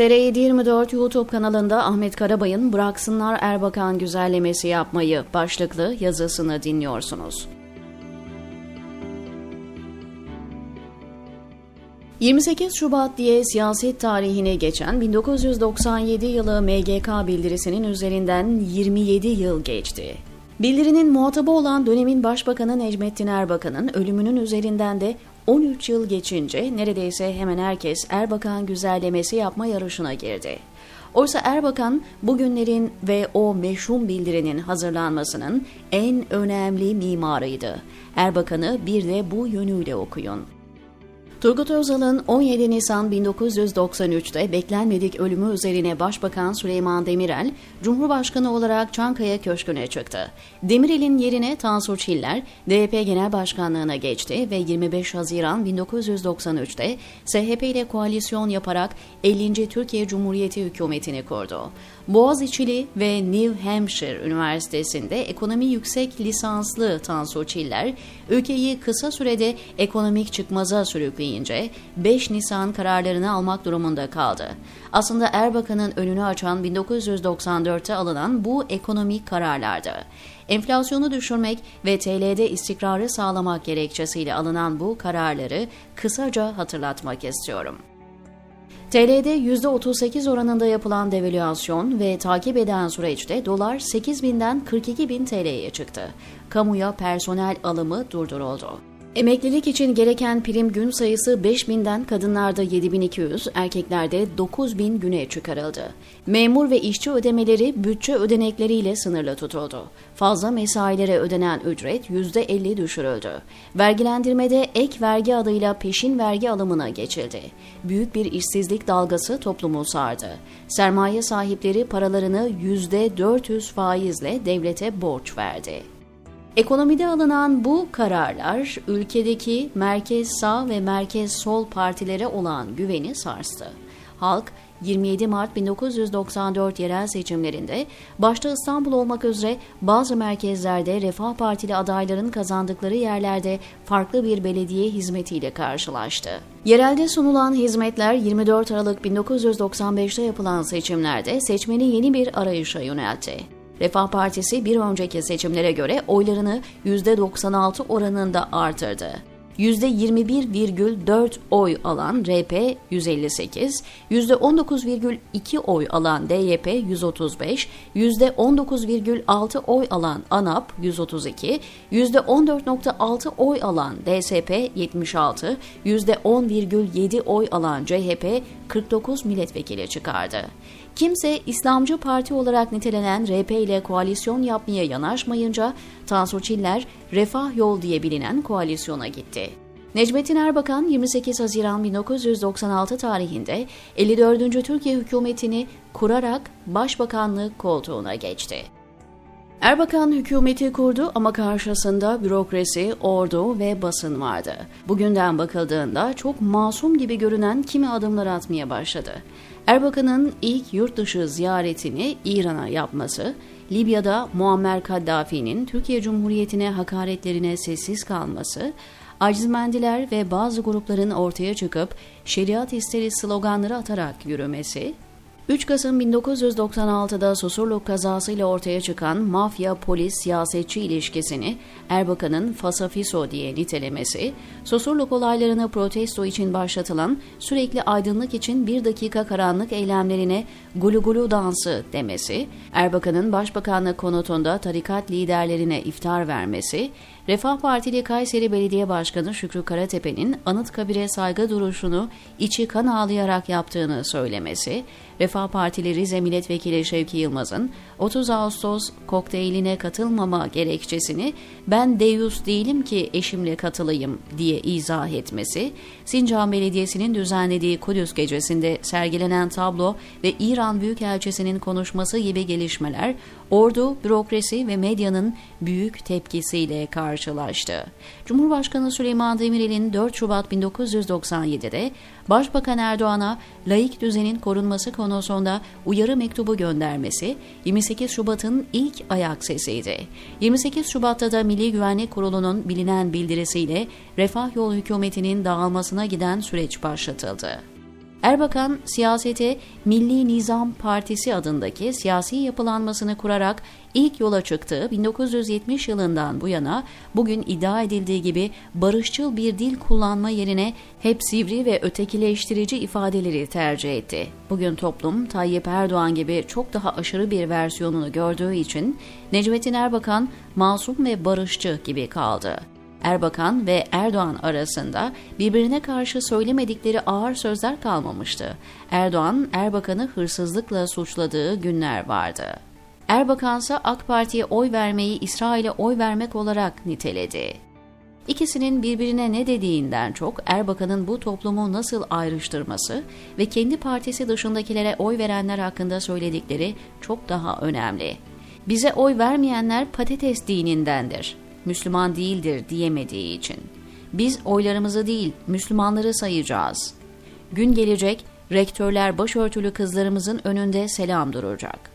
TR724 YouTube kanalında Ahmet Karabay'ın Bıraksınlar Erbakan güzellemesi yapmayı başlıklı yazısını dinliyorsunuz. 28 Şubat diye siyaset tarihine geçen 1997 yılı MGK bildirisinin üzerinden 27 yıl geçti. Bildirinin muhatabı olan dönemin Başbakanı Necmettin Erbakan'ın ölümünün üzerinden de 13 yıl geçince neredeyse hemen herkes Erbakan güzellemesi yapma yarışına girdi. Oysa Erbakan bugünlerin ve o meşhum bildirinin hazırlanmasının en önemli mimarıydı. Erbakan'ı bir de bu yönüyle okuyun. Turgut Özal'ın 17 Nisan 1993'te beklenmedik ölümü üzerine Başbakan Süleyman Demirel, Cumhurbaşkanı olarak Çankaya Köşkü'ne çıktı. Demirel'in yerine Tansu Çiller, DYP Genel Başkanlığına geçti ve 25 Haziran 1993'te SHP ile koalisyon yaparak 50. Türkiye Cumhuriyeti hükümetini kurdu. Boğaziçi'li ve New Hampshire Üniversitesi'nde ekonomi yüksek lisanslı Tansu Çiller, ülkeyi kısa sürede ekonomik çıkmaza sürükleyince 5 Nisan kararlarını almak durumunda kaldı. Aslında Erbakan'ın önünü açan 1994'te alınan bu ekonomik kararlardı. Enflasyonu düşürmek ve TL'de istikrarı sağlamak gerekçesiyle alınan bu kararları kısaca hatırlatmak istiyorum. TL'de %38 oranında yapılan devalüasyon ve takip eden süreçte dolar 8 binden 42 bin TL'ye çıktı. Kamuya personel alımı durduruldu. Emeklilik için gereken prim gün sayısı 5000'den kadınlarda 7200, erkeklerde 9000 güne çıkarıldı. Memur ve işçi ödemeleri bütçe ödenekleriyle sınırlı tutuldu. Fazla mesailere ödenen ücret %50 düşürüldü. Vergilendirmede ek vergi adıyla peşin vergi alımına geçildi. Büyük bir işsizlik dalgası toplumu sardı. Sermaye sahipleri paralarını %400 faizle devlete borç verdi. Ekonomide alınan bu kararlar ülkedeki merkez sağ ve merkez sol partilere olan güveni sarstı. Halk 27 Mart 1994 yerel seçimlerinde başta İstanbul olmak üzere bazı merkezlerde Refah Partili adayların kazandıkları yerlerde farklı bir belediye hizmetiyle karşılaştı. Yerelde sunulan hizmetler 24 Aralık 1995'te yapılan seçimlerde seçmeni yeni bir arayışa yöneltti. Refah Partisi bir önceki seçimlere göre oylarını %96 oranında artırdı. %21,4 oy alan RP 158, %19,2 oy alan DYP 135, %19,6 oy alan ANAP 132, %14,6 oy alan DSP 76, %10,7 oy alan CHP 49 milletvekili çıkardı. Kimse İslamcı Parti olarak nitelenen RP ile koalisyon yapmaya yanaşmayınca Tansu Çiller Refah Yol diye bilinen koalisyona gitti. Necmettin Erbakan 28 Haziran 1996 tarihinde 54. Türkiye hükümetini kurarak başbakanlık koltuğuna geçti. Erbakan hükümeti kurdu ama karşısında bürokrasi, ordu ve basın vardı. Bugünden bakıldığında çok masum gibi görünen kimi adımlar atmaya başladı. Erbakan'ın ilk yurt dışı ziyaretini İran'a yapması, Libya'da Muammer Kaddafi'nin Türkiye Cumhuriyeti'ne hakaretlerine sessiz kalması, acizmendiler ve bazı grupların ortaya çıkıp şeriat isteri sloganları atarak yürümesi, 3 Kasım 1996'da Susurluk kazasıyla ortaya çıkan mafya-polis-siyasetçi ilişkisini Erbakan'ın fasafiso diye nitelemesi, Susurluk olaylarını protesto için başlatılan sürekli aydınlık için bir dakika karanlık eylemlerine gulu gulu dansı demesi, Erbakan'ın başbakanlık konutunda tarikat liderlerine iftar vermesi, Refah Partili Kayseri Belediye Başkanı Şükrü Karatepe'nin Anıtkabir'e saygı duruşunu içi kan ağlayarak yaptığını söylemesi, Refah Partili Rize Milletvekili Şevki Yılmaz'ın 30 Ağustos kokteyline katılmama gerekçesini ben Deus değilim ki eşimle katılayım diye izah etmesi, Sincan Belediyesi'nin düzenlediği Kudüs gecesinde sergilenen tablo ve İran Büyükelçisi'nin konuşması gibi gelişmeler ordu, bürokrasi ve medyanın büyük tepkisiyle karşılaştı. Cumhurbaşkanı Süleyman Demirel'in 4 Şubat 1997'de Başbakan Erdoğan'a laik düzenin korunması konusunda uyarı mektubu göndermesi 28 Şubat'ın ilk ayak sesiydi. 28 Şubat'ta da Milli Güvenlik Kurulu'nun bilinen bildirisiyle Refah Yol hükümetinin dağılmasına giden süreç başlatıldı. Erbakan siyasete Milli Nizam Partisi adındaki siyasi yapılanmasını kurarak ilk yola çıktığı 1970 yılından bu yana bugün iddia edildiği gibi barışçıl bir dil kullanma yerine hep sivri ve ötekileştirici ifadeleri tercih etti. Bugün toplum Tayyip Erdoğan gibi çok daha aşırı bir versiyonunu gördüğü için Necmettin Erbakan masum ve barışçı gibi kaldı. Erbakan ve Erdoğan arasında birbirine karşı söylemedikleri ağır sözler kalmamıştı. Erdoğan, Erbakan'ı hırsızlıkla suçladığı günler vardı. Erbakan ise AK Parti'ye oy vermeyi İsrail'e oy vermek olarak niteledi. İkisinin birbirine ne dediğinden çok Erbakan'ın bu toplumu nasıl ayrıştırması ve kendi partisi dışındakilere oy verenler hakkında söyledikleri çok daha önemli. Bize oy vermeyenler patates dinindendir. Müslüman değildir diyemediği için. Biz oylarımızı değil, Müslümanları sayacağız. Gün gelecek, rektörler başörtülü kızlarımızın önünde selam duracak.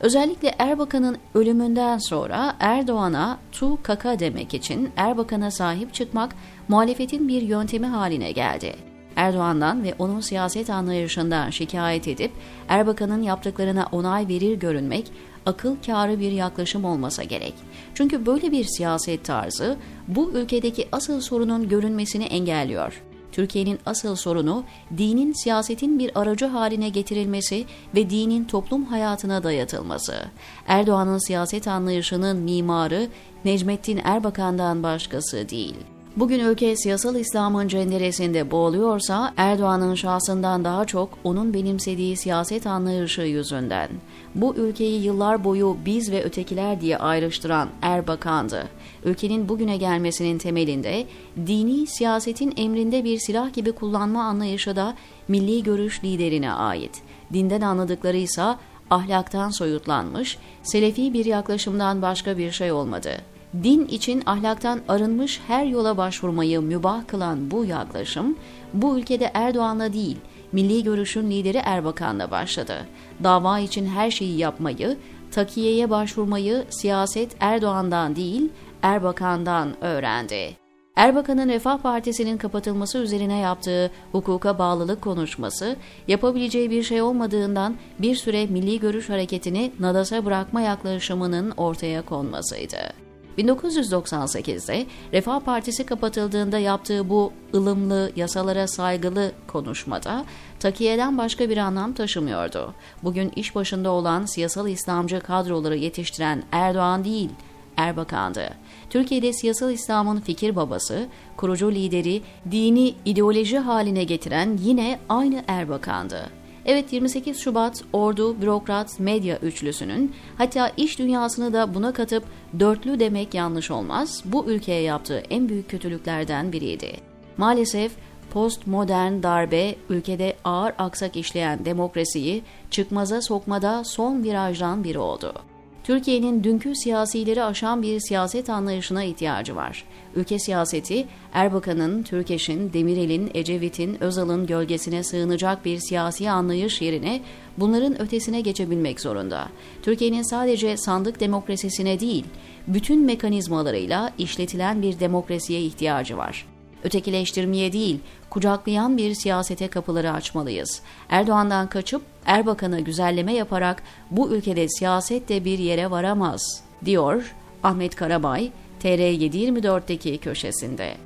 Özellikle Erbakan'ın ölümünden sonra Erdoğan'a tu kaka demek için Erbakan'a sahip çıkmak muhalefetin bir yöntemi haline geldi. Erdoğan'dan ve onun siyaset anlayışından şikayet edip Erbakan'ın yaptıklarına onay verir görünmek akıl kârı bir yaklaşım olmasa gerek. Çünkü böyle bir siyaset tarzı bu ülkedeki asıl sorunun görünmesini engelliyor. Türkiye'nin asıl sorunu dinin siyasetin bir aracı haline getirilmesi ve dinin toplum hayatına dayatılması. Erdoğan'ın siyaset anlayışının mimarı Necmettin Erbakan'dan başkası değil. Bugün ülke siyasal İslam'ın cenderesinde boğuluyorsa Erdoğan'ın şahsından daha çok onun benimsediği siyaset anlayışı yüzünden. Bu ülkeyi yıllar boyu biz ve ötekiler diye ayrıştıran Erbakan'dı. Ülkenin bugüne gelmesinin temelinde dini siyasetin emrinde bir silah gibi kullanma anlayışı da milli görüş liderine ait. Dinden anladıkları ise ahlaktan soyutlanmış, selefi bir yaklaşımdan başka bir şey olmadı din için ahlaktan arınmış her yola başvurmayı mübah kılan bu yaklaşım, bu ülkede Erdoğan'la değil, milli görüşün lideri Erbakan'la başladı. Dava için her şeyi yapmayı, takiyeye başvurmayı siyaset Erdoğan'dan değil, Erbakan'dan öğrendi. Erbakan'ın Refah Partisi'nin kapatılması üzerine yaptığı hukuka bağlılık konuşması, yapabileceği bir şey olmadığından bir süre milli görüş hareketini nadasa bırakma yaklaşımının ortaya konmasıydı. 1998'de Refah Partisi kapatıldığında yaptığı bu ılımlı, yasalara saygılı konuşmada takiyeden başka bir anlam taşımıyordu. Bugün iş başında olan siyasal İslamcı kadroları yetiştiren Erdoğan değil, Erbakan'dı. Türkiye'de siyasal İslam'ın fikir babası, kurucu lideri, dini ideoloji haline getiren yine aynı Erbakan'dı. Evet 28 Şubat ordu, bürokrat, medya üçlüsünün hatta iş dünyasını da buna katıp dörtlü demek yanlış olmaz. Bu ülkeye yaptığı en büyük kötülüklerden biriydi. Maalesef postmodern darbe ülkede ağır aksak işleyen demokrasiyi çıkmaza sokmada son virajdan biri oldu. Türkiye'nin dünkü siyasileri aşan bir siyaset anlayışına ihtiyacı var. Ülke siyaseti Erbakan'ın, Türkeş'in, Demirel'in, Ecevit'in, Özal'ın gölgesine sığınacak bir siyasi anlayış yerine bunların ötesine geçebilmek zorunda. Türkiye'nin sadece sandık demokrasisine değil, bütün mekanizmalarıyla işletilen bir demokrasiye ihtiyacı var ötekileştirmeye değil, kucaklayan bir siyasete kapıları açmalıyız. Erdoğan'dan kaçıp Erbakan'a güzelleme yaparak bu ülkede siyaset de bir yere varamaz, diyor Ahmet Karabay, TR724'deki köşesinde.